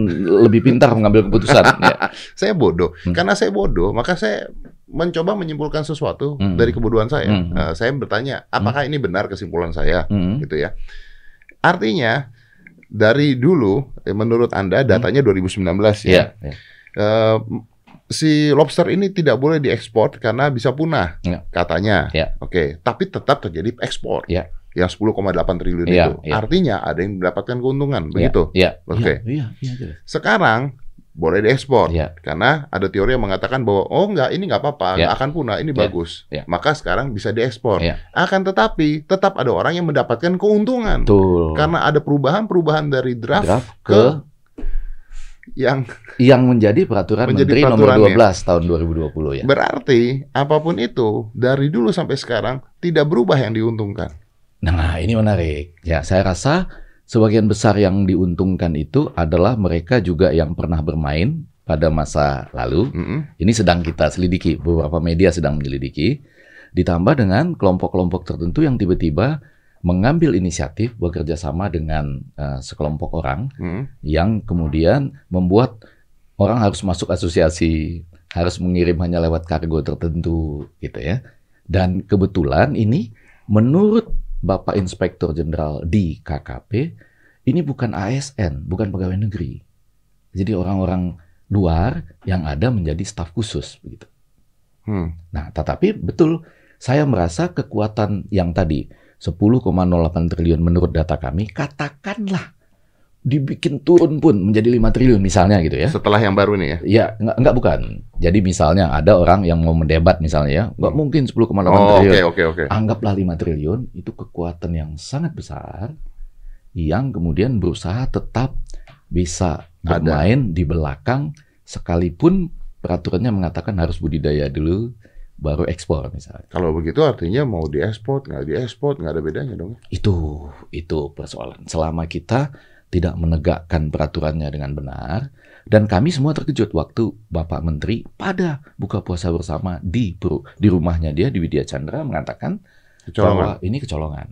lebih pintar mengambil keputusan. ya. Saya bodoh. Hmm. Karena saya bodoh, maka saya mencoba menyimpulkan sesuatu hmm. dari kebodohan saya. Hmm. Uh, saya bertanya, apakah hmm. ini benar kesimpulan saya, hmm. gitu ya. Artinya dari dulu, eh, menurut anda datanya hmm. 2019 ya. Yeah, yeah. Uh, si lobster ini tidak boleh diekspor karena bisa punah, yeah. katanya. Yeah. Oke, okay. tapi tetap terjadi ekspor. Yeah yang 10,8 triliun yeah, itu. Yeah. Artinya ada yang mendapatkan keuntungan, yeah, begitu? Iya. Oke. Okay. Yeah, yeah, yeah, Sekarang boleh diekspor yeah. karena ada teori yang mengatakan bahwa oh enggak ini nggak apa-apa yeah. akan punah ini yeah. bagus yeah. maka sekarang bisa diekspor yeah. akan tetapi tetap ada orang yang mendapatkan keuntungan Betul. karena ada perubahan-perubahan dari draft, draft ke, ke yang yang menjadi peraturan menjadi menteri nomor 12 tahun 2020 ya berarti apa pun itu dari dulu sampai sekarang tidak berubah yang diuntungkan nah ini menarik ya saya rasa sebagian besar yang diuntungkan itu adalah mereka juga yang pernah bermain pada masa lalu. Mm -hmm. Ini sedang kita selidiki, beberapa media sedang menyelidiki. Ditambah dengan kelompok-kelompok tertentu yang tiba-tiba mengambil inisiatif bekerja sama dengan uh, sekelompok orang mm -hmm. yang kemudian membuat orang harus masuk asosiasi, harus mengirim hanya lewat kargo tertentu, gitu ya. Dan kebetulan ini menurut Bapak Inspektur Jenderal di KKP, ini bukan ASN, bukan pegawai negeri. Jadi orang-orang luar yang ada menjadi staf khusus begitu. Hmm. Nah, tetapi betul saya merasa kekuatan yang tadi 10,08 triliun menurut data kami, katakanlah dibikin turun pun menjadi 5 triliun misalnya gitu ya. Setelah yang baru nih ya? Ya, enggak, enggak bukan. Jadi misalnya ada orang yang mau mendebat misalnya ya, enggak hmm. mungkin 10,8 oh, triliun. Oke, okay, oke, oke. Anggaplah 5 triliun, itu kekuatan yang sangat besar yang kemudian berusaha tetap bisa bermain ada. di belakang sekalipun peraturannya mengatakan harus budidaya dulu baru ekspor misalnya. Kalau begitu artinya mau diekspor, nggak diekspor, nggak ada bedanya dong? Itu, itu persoalan. Selama kita tidak menegakkan peraturannya dengan benar. Dan kami semua terkejut waktu Bapak Menteri pada buka puasa bersama di di rumahnya dia di Widya Chandra mengatakan kecolongan. bahwa ini kecolongan.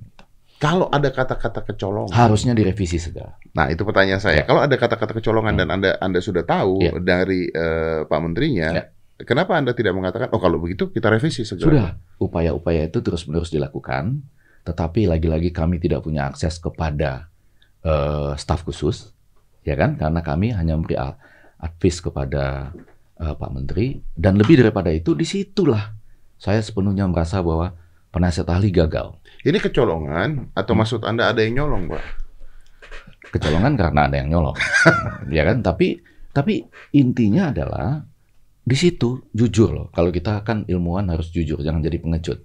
Kalau ada kata-kata kecolongan, harusnya direvisi segera. Nah itu pertanyaan saya. Ya. Kalau ada kata-kata kecolongan hmm. dan anda anda sudah tahu ya. dari uh, Pak Menterinya, ya. kenapa anda tidak mengatakan, oh kalau begitu kita revisi segera? Sudah, upaya-upaya itu terus-menerus dilakukan, tetapi lagi-lagi kami tidak punya akses kepada uh, staf khusus, ya kan? Karena kami hanya memberi advis kepada uh, Pak Menteri dan lebih daripada itu di situlah saya sepenuhnya merasa bahwa penasihat ahli gagal. Ini kecolongan atau hmm. maksud Anda ada yang nyolong, Pak? Kecolongan karena ada yang nyolong. ya kan? Tapi tapi intinya adalah di situ jujur loh. Kalau kita kan ilmuwan harus jujur, jangan jadi pengecut.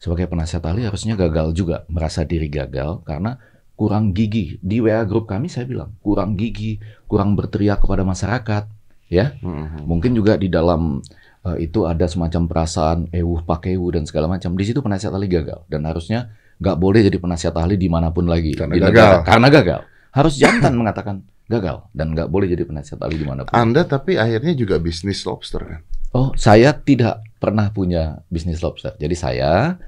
Sebagai penasihat ahli harusnya gagal juga, merasa diri gagal karena kurang gigi. Di WA grup kami saya bilang kurang gigi, kurang berteriak kepada masyarakat, ya. Mm-hmm. Mungkin juga di dalam uh, itu ada semacam perasaan ewuh pakewu dan segala macam. Di situ penasihat ahli gagal dan harusnya nggak boleh jadi penasihat ahli di mana pun lagi. Karena di gagal. Negara, karena gagal. Harus jantan mengatakan gagal dan nggak boleh jadi penasihat ahli di mana pun. Anda tapi akhirnya juga bisnis lobster kan? Oh, saya tidak pernah punya bisnis lobster. Jadi saya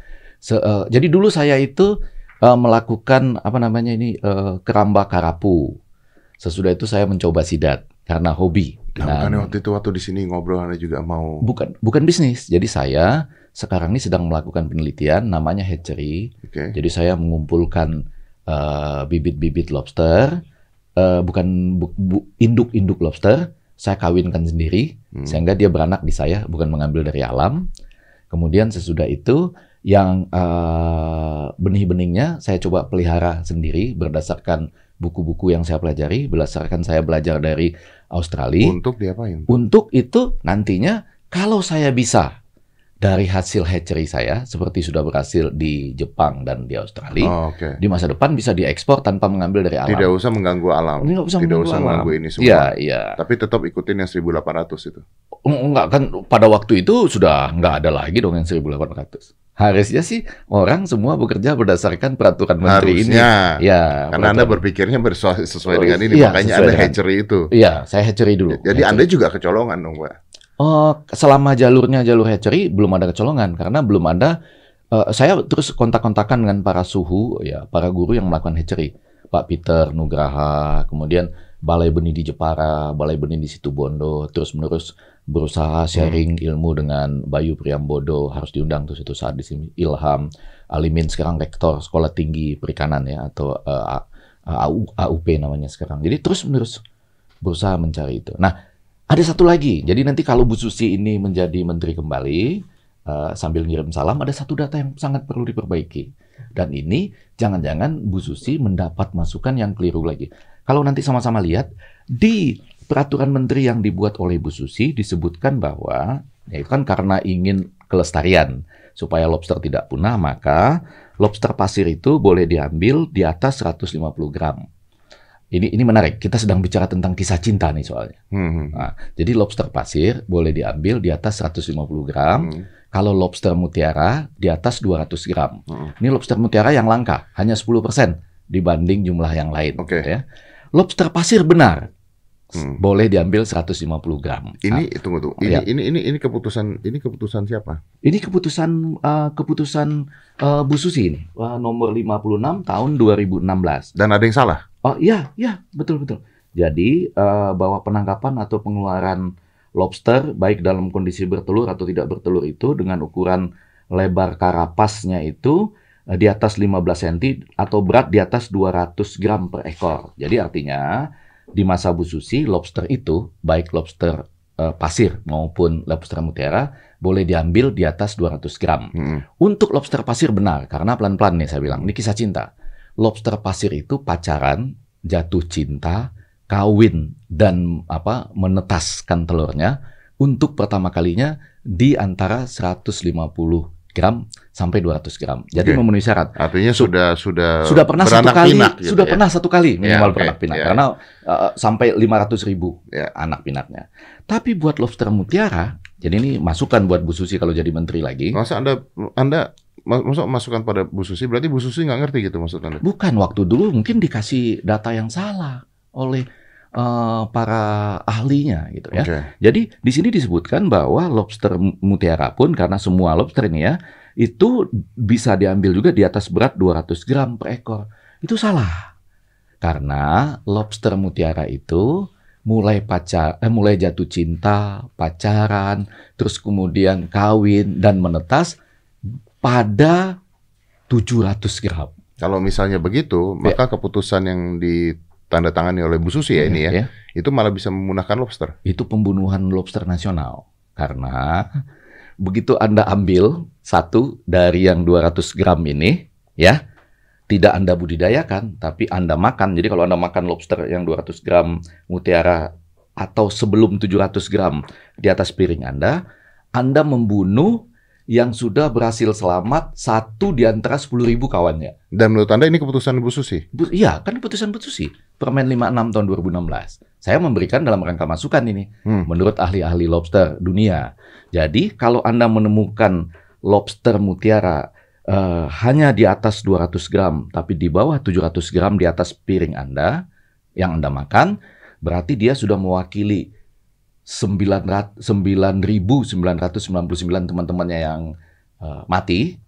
Se, uh, jadi dulu saya itu uh, melakukan apa namanya ini uh, keramba karapu. Sesudah itu saya mencoba sidat karena hobi. Nah, bukannya waktu itu waktu di sini ngobrol Anda juga mau bukan bukan bisnis. Jadi saya sekarang ini sedang melakukan penelitian namanya hatchery. Oke. Jadi saya mengumpulkan uh, bibit-bibit lobster, uh, bukan bu- bu- induk-induk lobster, saya kawinkan sendiri Hmm. sehingga dia beranak di saya, bukan mengambil dari alam. Kemudian sesudah itu yang uh, benih-benihnya saya coba pelihara sendiri berdasarkan buku-buku yang saya pelajari, berdasarkan saya belajar dari Australia. Untuk diapain? Untuk itu nantinya kalau saya bisa dari hasil hatchery saya seperti sudah berhasil di Jepang dan di Australia, Oh, Oke. di masa depan bisa diekspor tanpa mengambil dari alam. Tidak usah mengganggu alam. Ini nggak usah Tidak mengganggu usah alam. mengganggu ini semua. Iya, iya. Tapi tetap ikutin yang 1800 itu. Enggak kan pada waktu itu sudah nggak ada lagi dong yang 1800. Harusnya sih orang semua bekerja berdasarkan peraturan menteri Harusnya. ini. Ya, Karena Anda peraturan- berpikirnya bersesuai sesuai dengan ini, iya, makanya sesuai Anda dengan- hatchery itu. Iya, saya hatchery dulu. Jadi Hatchery. Anda juga kecolongan dong, Pak. Oh, selama jalurnya jalur hatchery belum ada kecolongan karena belum ada. eh, saya terus kontak-kontakan dengan para suhu, ya para guru yang melakukan hatchery, Pak Peter Nugraha, kemudian Balai Benih di Jepara, Balai Benih di Situbondo, terus menerus berusaha sharing ilmu dengan Bayu Priambodo, harus diundang tuh suatu saat di sini. Ilham Alimin sekarang rektor Sekolah Tinggi Perikanan ya atau eh, A- AU, AUP namanya sekarang. Jadi terus menerus berusaha mencari itu. Nah, ada satu lagi. Jadi nanti kalau Bu Susi ini menjadi menteri kembali, eh, sambil ngirim salam, ada satu data yang sangat perlu diperbaiki. Dan ini jangan-jangan Bu Susi mendapat masukan yang keliru lagi. Kalau nanti sama-sama lihat, di peraturan menteri yang dibuat oleh Bu Susi disebutkan bahwa, ya itu kan karena ingin kelestarian, supaya lobster tidak punah, maka lobster pasir itu boleh diambil di atas 150 gram. Ini ini menarik. Kita sedang bicara tentang kisah cinta nih soalnya. Hmm. Nah, jadi lobster pasir boleh diambil di atas 150 gram. Hmm. Kalau lobster mutiara di atas 200 gram. Hmm. Ini lobster mutiara yang langka, hanya 10% dibanding jumlah yang lain. Oke. Ya. Lobster pasir benar Hmm. boleh diambil 150 gram. Ini Nah, tunggu tuh. Ini Iya. ini ini ini keputusan ini keputusan siapa? ini keputusan eh, keputusan eh, Bu Susi ini eh, nomor 56 tahun 2016. Dan ada yang salah? Oh iya, iya, betul betul. Jadi eh, bahwa penangkapan atau pengeluaran lobster baik dalam kondisi bertelur atau tidak bertelur itu dengan ukuran lebar karapasnya itu eh, di atas 15 cm atau berat di atas 200 gram per ekor. Jadi artinya di masa Bu Susi lobster itu baik lobster eh, pasir maupun lobster mutiara boleh diambil di atas 200 gram. Hmm. Untuk lobster pasir benar, karena pelan-pelan nih saya bilang, ini kisah cinta. Lobster pasir itu pacaran, jatuh cinta, kawin dan apa menetaskan telurnya untuk pertama kalinya di antara 150 gram sampai 200 gram. Jadi Oke. memenuhi syarat. Artinya sudah sudah Sudah pernah satu kali, pinak gitu sudah ya? pernah satu kali minimal oke. beranak pinak Ya. karena uh, sampai 500 ribu Ya. anak pinaknya. Tapi buat lobster mutiara, jadi ini masukan buat Bu Susi kalau jadi menteri lagi. Masa Anda Anda masuk masukan pada Bu Susi berarti Bu Susi nggak ngerti gitu maksud Anda? Bukan waktu dulu mungkin dikasih data yang salah oleh eh, para ahlinya gitu ya. Oke. Jadi di sini disebutkan bahwa lobster mutiara pun karena semua lobster ini ya itu bisa diambil juga di atas berat 200 gram per ekor. Itu salah. Karena lobster mutiara itu mulai pacar eh, mulai jatuh cinta, pacaran, terus kemudian kawin dan menetas pada 700 gram. Kalau misalnya begitu, Ya. maka keputusan yang ditandatangani oleh Bu Susi ya ini ya, itu malah bisa memunahkan lobster. itu pembunuhan lobster nasional. Karena begitu Anda ambil satu dari yang 200 gram ini, ya, tidak Anda budidayakan, tapi Anda makan. Jadi kalau Anda makan lobster yang 200 gram mutiara atau sebelum 700 gram di atas piring Anda, Anda membunuh yang sudah berhasil selamat satu di antara 10.000 kawannya. Dan menurut Anda ini keputusan Bu Susi? Bu, iya, kan keputusan Bu Susi. Permen 56 tahun 2016. Saya memberikan dalam rangka masukan ini Hmm. menurut ahli-ahli lobster dunia. Jadi kalau Anda menemukan lobster mutiara eh, hanya di atas 200 gram, tapi di bawah 700 gram di atas piring Anda yang Anda makan, berarti dia sudah mewakili 900 9.999 teman-temannya yang eh, mati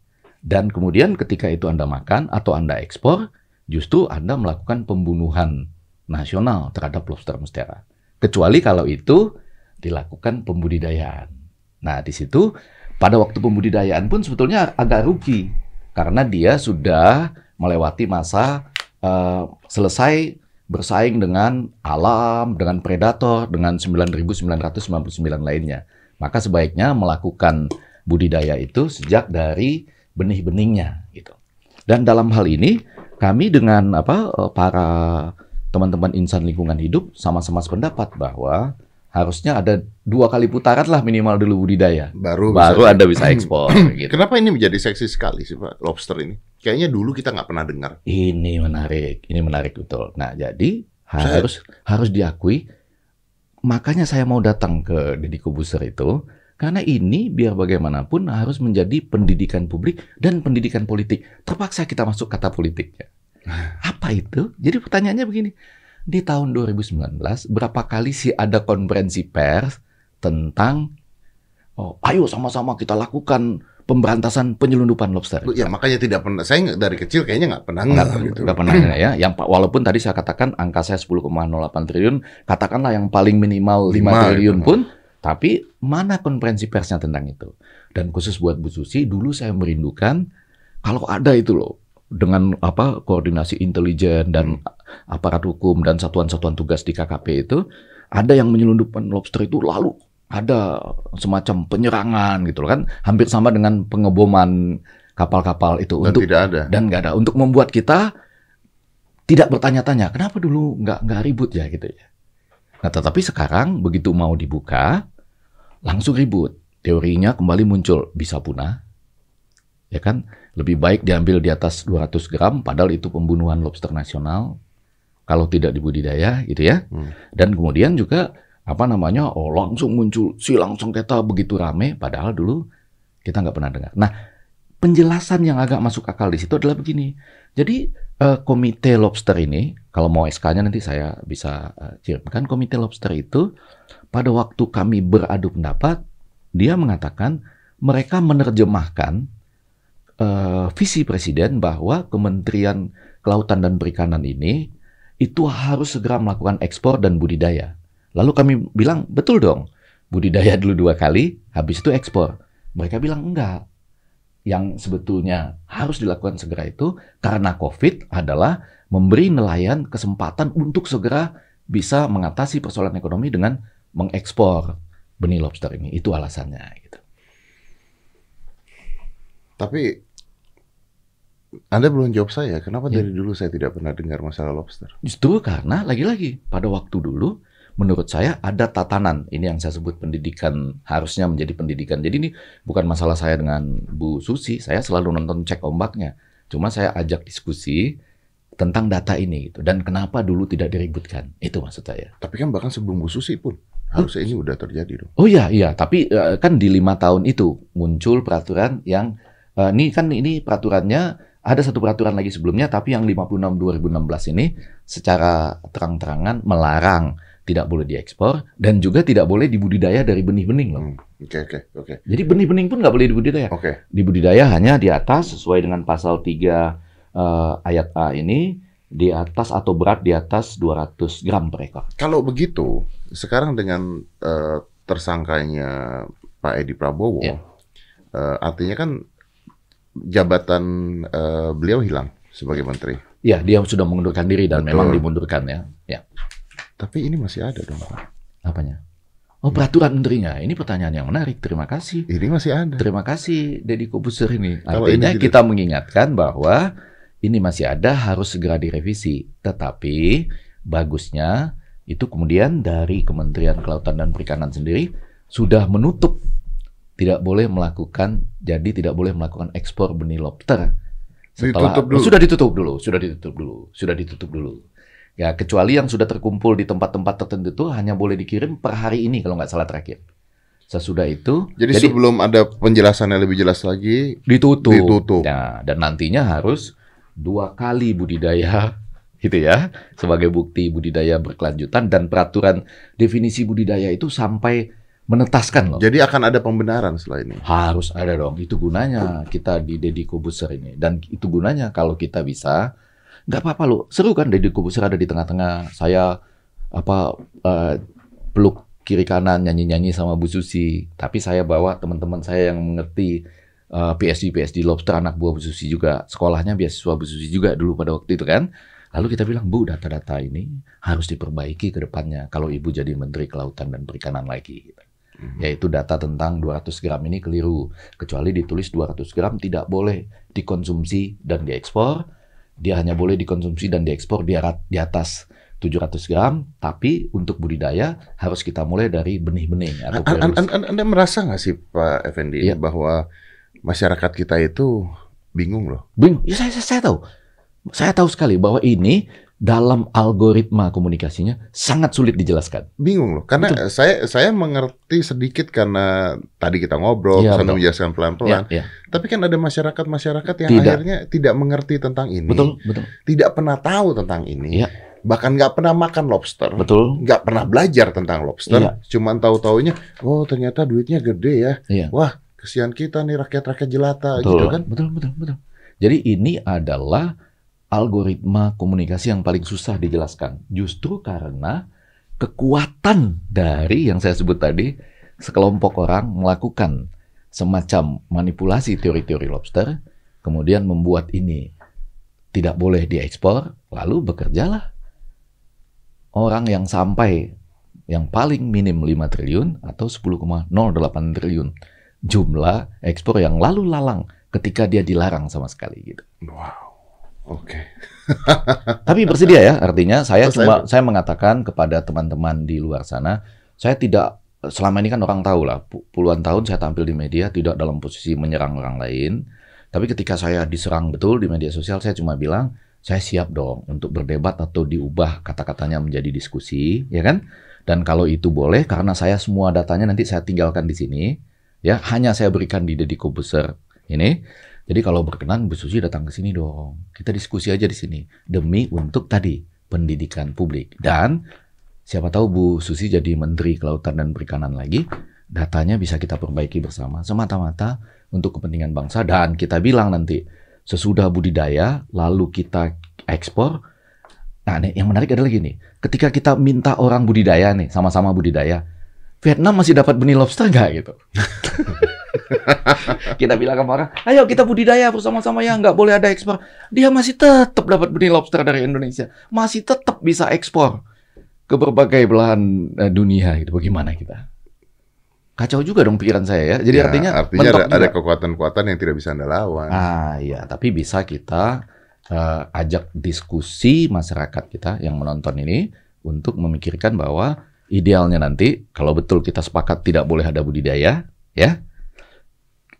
Dan kemudian ketika itu Anda makan atau Anda ekspor, justru Anda melakukan pembunuhan nasional terhadap lobster mustera. Kecuali kalau itu dilakukan pembudidayaan. Nah, di situ pada waktu pembudidayaan pun sebetulnya agak rugi karena dia sudah melewati masa uh, selesai bersaing dengan alam, dengan predator, dengan 9.999 lainnya. Maka sebaiknya melakukan budidaya itu sejak dari benih-benihnya gitu. Dan dalam hal ini kami dengan apa eh, para teman-teman insan lingkungan hidup sama-sama sependapat bahwa harusnya ada dua kali putaran lah minimal dulu budidaya. Baru baru bisa, Anda bisa ekspor gitu. Kenapa ini menjadi seksi sekali sih Pak lobster ini? Kayaknya dulu kita nggak pernah dengar. Ini menarik, ini menarik betul. Nah, jadi harus saya... harus diakui makanya saya mau datang ke Deddy Kobuser itu karena ini biar bagaimanapun harus menjadi pendidikan publik dan pendidikan politik. Terpaksa kita masuk kata politiknya. Apa itu? Jadi pertanyaannya begini di tahun 2019 berapa kali sih ada konferensi pers tentang oh ayo sama-sama kita lakukan pemberantasan penyelundupan lobster. Ya makanya tidak pernah saya dari kecil kayaknya nggak pernah nggak gitu. Nggak pernah ya. Yang walaupun tadi saya katakan angka saya 10,08 triliun, katakanlah yang paling minimal 5, 5 triliun itu. pun, tapi mana konferensi persnya tentang itu? Dan khusus buat Bu Susi, dulu saya merindukan kalau ada itu loh dengan apa koordinasi intelijen dan aparat hukum dan satuan-satuan tugas di KKP itu ada yang menyelundupkan lobster itu lalu ada semacam penyerangan gitu loh kan. Hampir sama dengan pengeboman kapal-kapal itu. Dan untuk tidak ada. dan nggak ada. Untuk membuat kita tidak bertanya-tanya kenapa dulu nggak nggak ribut ya? Gitu ya. Nah tetapi sekarang begitu mau dibuka langsung ribut. Teorinya kembali muncul bisa punah. Ya kan? Lebih baik diambil di atas 200 gram, padahal itu pembunuhan lobster nasional. Kalau tidak dibudidaya, gitu ya. Hmm. Dan kemudian juga apa namanya, oh langsung muncul si langsung kita begitu rame, padahal dulu kita nggak pernah dengar. Nah, penjelasan yang agak masuk akal di situ adalah begini. Jadi uh, komite lobster ini, kalau mau SK-nya nanti saya bisa uh, kirimkan. Komite lobster itu pada waktu kami beradu pendapat, dia mengatakan mereka menerjemahkan uh, visi presiden bahwa Kementerian Kelautan dan Perikanan ini itu harus segera melakukan ekspor dan budidaya. Lalu kami bilang, betul dong, budidaya dulu dua kali, habis itu ekspor. Mereka bilang enggak. Yang sebetulnya harus dilakukan segera itu karena COVID adalah memberi nelayan kesempatan untuk segera bisa mengatasi persoalan ekonomi dengan mengekspor benih lobster ini. Itu alasannya. Gitu. Tapi anda belum jawab saya, kenapa ya. dari dulu saya tidak pernah dengar masalah lobster? Justru karena lagi-lagi pada waktu dulu menurut saya ada tatanan. Ini yang saya sebut pendidikan harusnya menjadi pendidikan. Jadi ini bukan masalah saya dengan Bu Susi, saya selalu nonton cek ombaknya. Cuma saya ajak diskusi tentang data ini gitu dan kenapa dulu tidak diributkan. Itu maksud saya. Tapi kan bahkan sebelum Bu Susi pun harusnya ini udah terjadi dong. Oh iya iya, tapi uh, kan di lima tahun itu muncul peraturan yang uh, ini kan ini peraturannya ada satu peraturan lagi sebelumnya, tapi yang 56 2016 ini secara terang-terangan melarang tidak boleh diekspor dan juga tidak boleh dibudidaya dari benih-benih loh. Hmm, oke oke oke. Jadi benih-benih pun nggak boleh dibudidaya. Oke. Okay. Dibudidaya hanya di atas sesuai dengan pasal 3 uh, eh, ayat A ini di atas atau berat di atas 200 gram per ekor. Kalau begitu, sekarang dengan uh, tersangkanya Pak Edi Prabowo, ya. uh, artinya kan jabatan uh, beliau hilang sebagai menteri. Ya, dia sudah mengundurkan diri dan Betul. memang dimundurkan ya. Ya. Tapi ini masih ada dong, Pak. Apanya? Oh, peraturan menterinya. Ini pertanyaan yang menarik. Terima kasih. Ini masih ada. Terima kasih, Deddy Kobuser ini. Artinya ini kita mengingatkan bahwa ini masih ada, harus segera direvisi. Tetapi bagusnya itu kemudian dari Kementerian Kelautan dan Perikanan sendiri sudah menutup tidak boleh melakukan jadi tidak boleh melakukan ekspor benih lobster. Setelah, ditutup dulu. Sudah ditutup dulu, sudah ditutup dulu, sudah ditutup dulu. Ya kecuali yang sudah terkumpul di tempat-tempat tertentu itu hanya boleh dikirim per hari ini kalau nggak salah terakhir. Sesudah itu, jadi, jadi sebelum ada penjelasan yang lebih jelas lagi, ditutup. Ditutup. Ya, dan nantinya harus dua kali budidaya gitu ya sebagai bukti budidaya berkelanjutan dan peraturan definisi budidaya itu sampai menetaskan loh. Jadi akan ada pembenaran setelah ini. Harus ada dong. Itu gunanya kita di Deddy Kobuser ini. Dan itu gunanya kalau kita bisa, nggak apa-apa loh. Seru kan Deddy Kobuser ada di tengah-tengah. Saya apa eh, peluk kiri kanan nyanyi-nyanyi sama Bu Susi. Tapi saya bawa teman-teman saya yang mengerti eh, PSD PSD Lobster anak buah Bu Susi juga. Sekolahnya beasiswa Bu Susi juga dulu pada waktu itu kan. Lalu kita bilang, Bu, data-data ini harus diperbaiki ke depannya kalau Ibu jadi Menteri Kelautan dan Perikanan lagi. Gitu yaitu data tentang 200 gram ini keliru. Kecuali ditulis 200 gram tidak boleh dikonsumsi dan diekspor. Dia hanya boleh dikonsumsi dan diekspor di, atas 700 gram, tapi untuk budidaya harus kita mulai dari benih-benih An- an- an- an- anda merasa nggak sih Pak Effendi Iya. bahwa masyarakat kita itu bingung loh. Bing, ya saya, saya, saya tahu. Saya tahu sekali bahwa ini dalam algoritma komunikasinya sangat sulit dijelaskan. Bingung loh, karena saya saya mengerti sedikit karena tadi kita ngobrol, sambil betul. menjelaskan pelan-pelan. Ya, ya. Tapi kan ada masyarakat-masyarakat yang Tidak. akhirnya tidak mengerti tentang ini, Betul, betul. tidak pernah tahu tentang ini, Iya. bahkan nggak pernah makan lobster, Betul. nggak pernah belajar tentang lobster, Iya. cuman tahu-taunya, oh ternyata duitnya gede ya, Iya. wah kesian kita nih rakyat-rakyat jelata Betul, gitu kan. betul, betul, betul. Jadi ini adalah algoritma komunikasi yang paling susah dijelaskan. Justru karena kekuatan dari yang saya sebut tadi, sekelompok orang melakukan semacam manipulasi teori-teori lobster, kemudian membuat ini tidak boleh diekspor, lalu bekerjalah orang yang sampai yang paling minim 5 triliun atau 10,08 triliun jumlah ekspor yang lalu lalang ketika dia dilarang sama sekali gitu. Wow, oke. Tapi bersedia ya, artinya saya Oh, cuma saya mengatakan kepada teman-teman di luar sana, saya tidak selama ini kan orang tahu lah, pu- puluhan tahun saya tampil di media tidak dalam posisi menyerang orang lain. Tapi ketika saya diserang betul di media sosial, saya cuma bilang saya siap dong untuk berdebat atau diubah kata-katanya menjadi diskusi, ya kan? Dan kalau itu boleh, karena saya semua datanya nanti saya tinggalkan di sini, ya hanya saya berikan di Deddy Kobuser ini. Jadi kalau berkenan Bu Susi datang ke sini dong. Kita diskusi aja di sini demi untuk tadi pendidikan publik dan siapa tahu Bu Susi jadi Menteri Kelautan dan Perikanan lagi, datanya bisa kita perbaiki bersama semata-mata untuk kepentingan bangsa dan kita bilang nanti sesudah budidaya lalu kita ekspor. Nah, yang menarik adalah gini, ketika kita minta orang budidaya nih, sama-sama budidaya, Vietnam masih dapat benih lobster nggak gitu? kita bilang sama orang, ayo kita budidaya bersama-sama ya, nggak boleh ada ekspor. Dia masih tetap dapat benih lobster dari Indonesia, masih tetap bisa ekspor ke berbagai belahan eh, dunia gitu. Bagaimana kita? Kacau juga dong pikiran saya ya. Jadi Ya, artinya artinya ada, ada kekuatan-kekuatan yang tidak bisa anda lawan. Ah iya, tapi bisa kita eh, ajak diskusi masyarakat kita yang menonton ini untuk memikirkan bahwa idealnya nanti kalau betul kita sepakat tidak boleh ada budidaya, ya,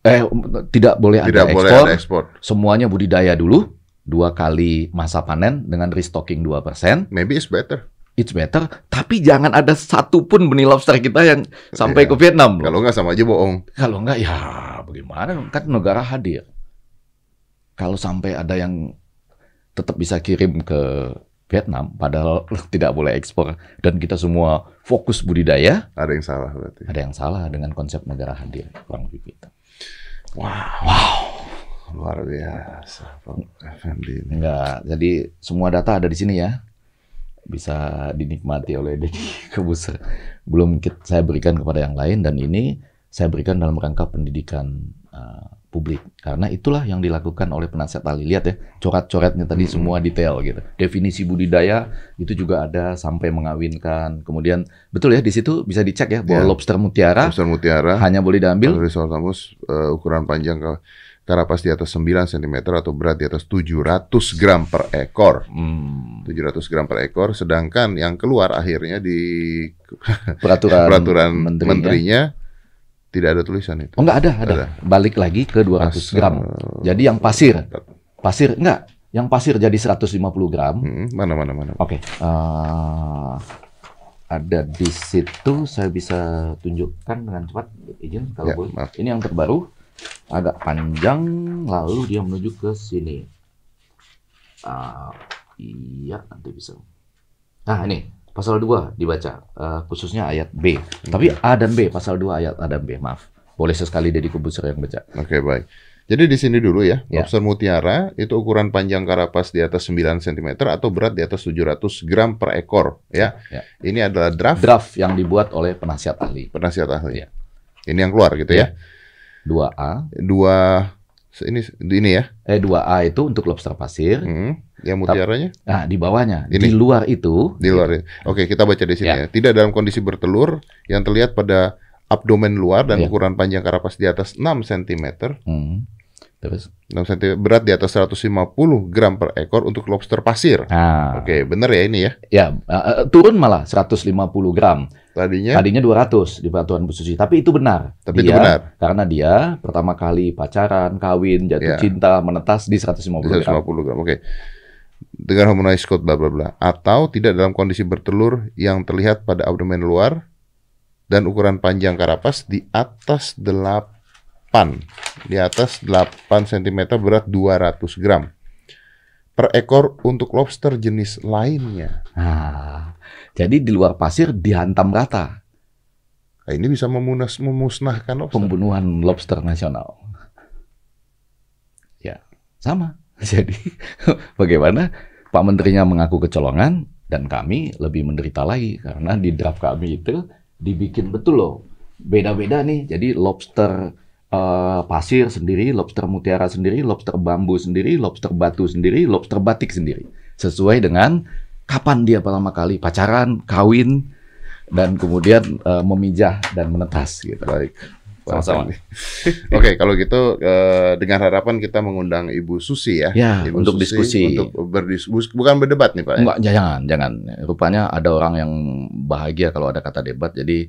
eh tidak boleh tidak ada boleh ekspor, ada ekspor. semuanya budidaya dulu dua kali masa panen dengan restocking 2%, Maybe it's better. it's better, tapi jangan ada satu pun benih lobster kita yang sampai Iya. ke Vietnam loh. Kalau nggak sama aja bohong. Kalau enggak ya bagaimana? Kan negara hadir. Kalau sampai ada yang tetap bisa kirim ke Vietnam padahal tidak boleh ekspor dan kita semua fokus budidaya, Ada yang salah berarti. ada yang salah dengan konsep negara hadir kurang lebih gitu. Wow. Luar biasa, Effendi. ini. Enggak, jadi semua data ada di sini ya. Bisa dinikmati oleh Deddy Kebuser. Belum saya berikan kepada yang lain dan ini saya berikan dalam rangka pendidikan uh, publik. Karena itulah yang dilakukan oleh penasihat ahli. Lihat ya, coret-coretnya tadi semua detail gitu. Definisi budidaya itu juga ada sampai mengawinkan. Kemudian betul ya di situ bisa dicek ya bahwa Ya. lobster mutiara Lobster mutiara. hanya boleh diambil Kalau Risothamus uh, ukuran panjang ke karapas di atas 9 cm atau berat di atas 700 gram per ekor. hmm, 700 gram per ekor, sedangkan yang keluar akhirnya di peraturan, peraturan menterinya. menterinya tidak ada tulisan itu. Oh enggak ada, ada. Ada. Balik lagi ke 200 Asal- gram. Jadi yang pasir, pasir enggak, yang pasir jadi 150 gram. Hmm, mana mana mana. Oke, eh, ada di situ saya bisa tunjukkan dengan cepat izin kalau Ya, boleh. maaf. Ini yang terbaru, agak panjang, lalu dia menuju ke sini. Ah, iya, nanti bisa. Nah ini, pasal 2 dibaca, uh, khususnya ayat B. Tapi A dan B, pasal 2 ayat A dan B, maaf. Boleh sesekali Deddy Kubusur yang baca. Oke, baik. Jadi di sini dulu ya, Ya. lobster mutiara itu ukuran panjang karapas di atas 9 cm atau berat di atas 700 gram per ekor ya. Ya. Ini adalah draft Draft yang dibuat oleh penasihat ahli. penasihat ahli. Ya. Ini yang keluar gitu ya. 2A, Dua ini ini ya. eh 2A itu untuk lobster pasir. Hmm. Yang mutiaranya Nah, di bawahnya, Ini. di luar itu di luar. ya. Oke, kita baca di sini ya. Ya. Tidak dalam kondisi bertelur yang terlihat pada abdomen luar dan Ya. ukuran panjang karapas di atas 6 cm. Hmm. Terus 6 cm berat di atas 150 gram per ekor untuk lobster pasir. nah, Oke, bener ya ini ya. ya eh, turun malah 150 gram. Tadinya Tadinya 200 di peraturan Bu Susi, tapi itu benar. Tapi itu Dia- benar. Karena dia pertama kali pacaran, kawin, jatuh Ya. cinta, menetas di 150 gram. 150 gram. Oke. Dengan harmonize code bla bla bla atau tidak dalam kondisi bertelur yang terlihat pada abdomen luar dan ukuran panjang karapas di atas 8 di atas 8 cm berat 200 gram per ekor untuk lobster jenis lainnya. Nah, jadi di luar pasir dihantam rata Nah, ini bisa memunas, memusnahkan lobster. pembunuhan lobster nasional. Ya, sama. Jadi bagaimana Pak Menterinya mengaku kecolongan dan kami lebih menderita lagi karena di draft kami itu dibikin betul loh. Beda-beda nih. Jadi lobster eh, pasir sendiri, lobster mutiara sendiri, lobster bambu sendiri, lobster batu sendiri, lobster batik sendiri. Sesuai dengan kapan dia pertama kali pacaran, kawin, dan kemudian eh, memijah dan menetas gitu. Baik. Sama-sama. Oke, kalau gitu eh, dengan harapan kita mengundang Ibu Susi ya. Ya, Ibu untuk Susi diskusi. Untuk berdiskusi, bukan berdebat nih Pak. ya? Enggak, jangan, jangan. Rupanya ada orang yang bahagia kalau ada kata debat. Jadi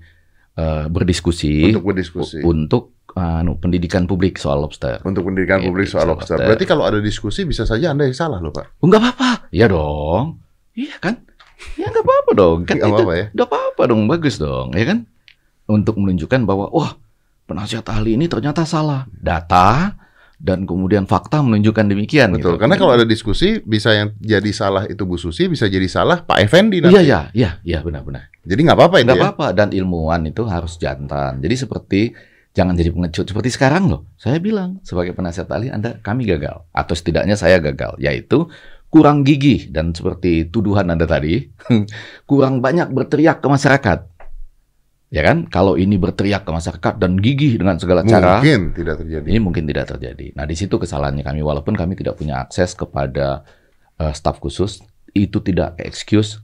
berdiskusi Untuk berdiskusi. untuk anu, pendidikan publik soal lobster. Untuk pendidikan Iya, publik soal soal lobster. lobster. Berarti kalau ada diskusi bisa saja Anda yang salah loh Pak. Oh, enggak apa-apa. Iya dong. Iya kan? Ya enggak apa-apa dong. Kan Nggak itu apa-apa ya. enggak apa-apa dong, bagus dong, ya kan? Untuk menunjukkan bahwa wah, penasihat ahli ini ternyata salah. Data dan kemudian fakta menunjukkan demikian Betul. gitu. Karena kalau ada diskusi bisa yang jadi salah itu Bu Susi, bisa jadi salah Pak Effendi Iya, nanti. iya, iya, iya benar-benar. Jadi nggak apa-apa Nggak ya. apa-apa dan ilmuwan itu harus jantan. Jadi seperti jangan jadi pengecut seperti sekarang loh. Saya bilang sebagai penasihat ahli Anda kami gagal atau setidaknya saya gagal yaitu kurang gigih dan seperti tuduhan Anda tadi kurang banyak berteriak ke masyarakat. Ya kan? Kalau ini berteriak ke masyarakat dan gigih dengan segala cara Mungkin tidak terjadi. ini mungkin tidak terjadi. Nah, di situ kesalahannya kami walaupun kami tidak punya akses kepada eh, staf khusus, itu tidak excuse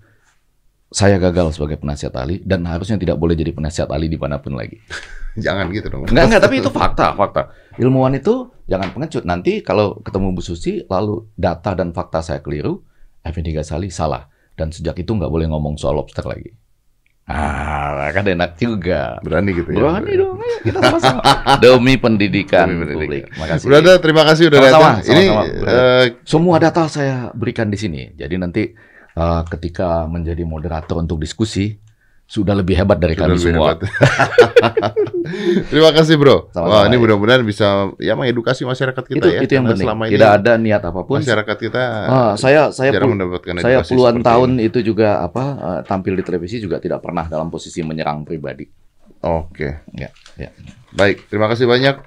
saya gagal sebagai penasihat ahli dan harusnya tidak boleh jadi penasihat ahli di mana pun lagi. Jangan gitu dong. Enggak, enggak, tapi itu fakta, fakta. Ilmuwan itu jangan pengecut. Nanti kalau ketemu Bu Susi, lalu data dan fakta saya keliru, Effendi Ghazali salah. Dan sejak itu nggak boleh ngomong soal lobster lagi. Ah, kan enak juga. Berani gitu ya. Berani dong, ayo kita sama-sama. Demi pendidikan, Demi pendidikan. publik. Makasih. Brother, terima kasih udah datang. Ini sama-sama, brother. eh, Semua data saya berikan di sini. Jadi nanti eh, ketika menjadi moderator untuk diskusi sudah lebih hebat dari sudah kami lebih semua. hebat. terima kasih bro. Sama-sama, Wah ini ya. mudah-mudahan bisa ya mengedukasi masyarakat kita itu ya. itu yang penting. Selama ini Tidak ada niat apa pun. masyarakat kita Ah, saya saya jarang pul- mendapatkan saya puluhan tahun ini. itu juga apa eh, tampil di televisi juga tidak pernah dalam posisi menyerang pribadi. Oke. Ya, ya. Baik, terima kasih banyak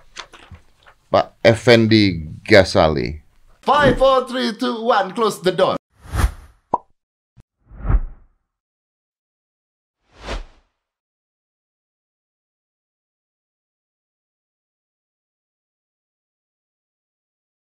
Pak Effendi Ghazali. Five, four, three, two, one. Close the door.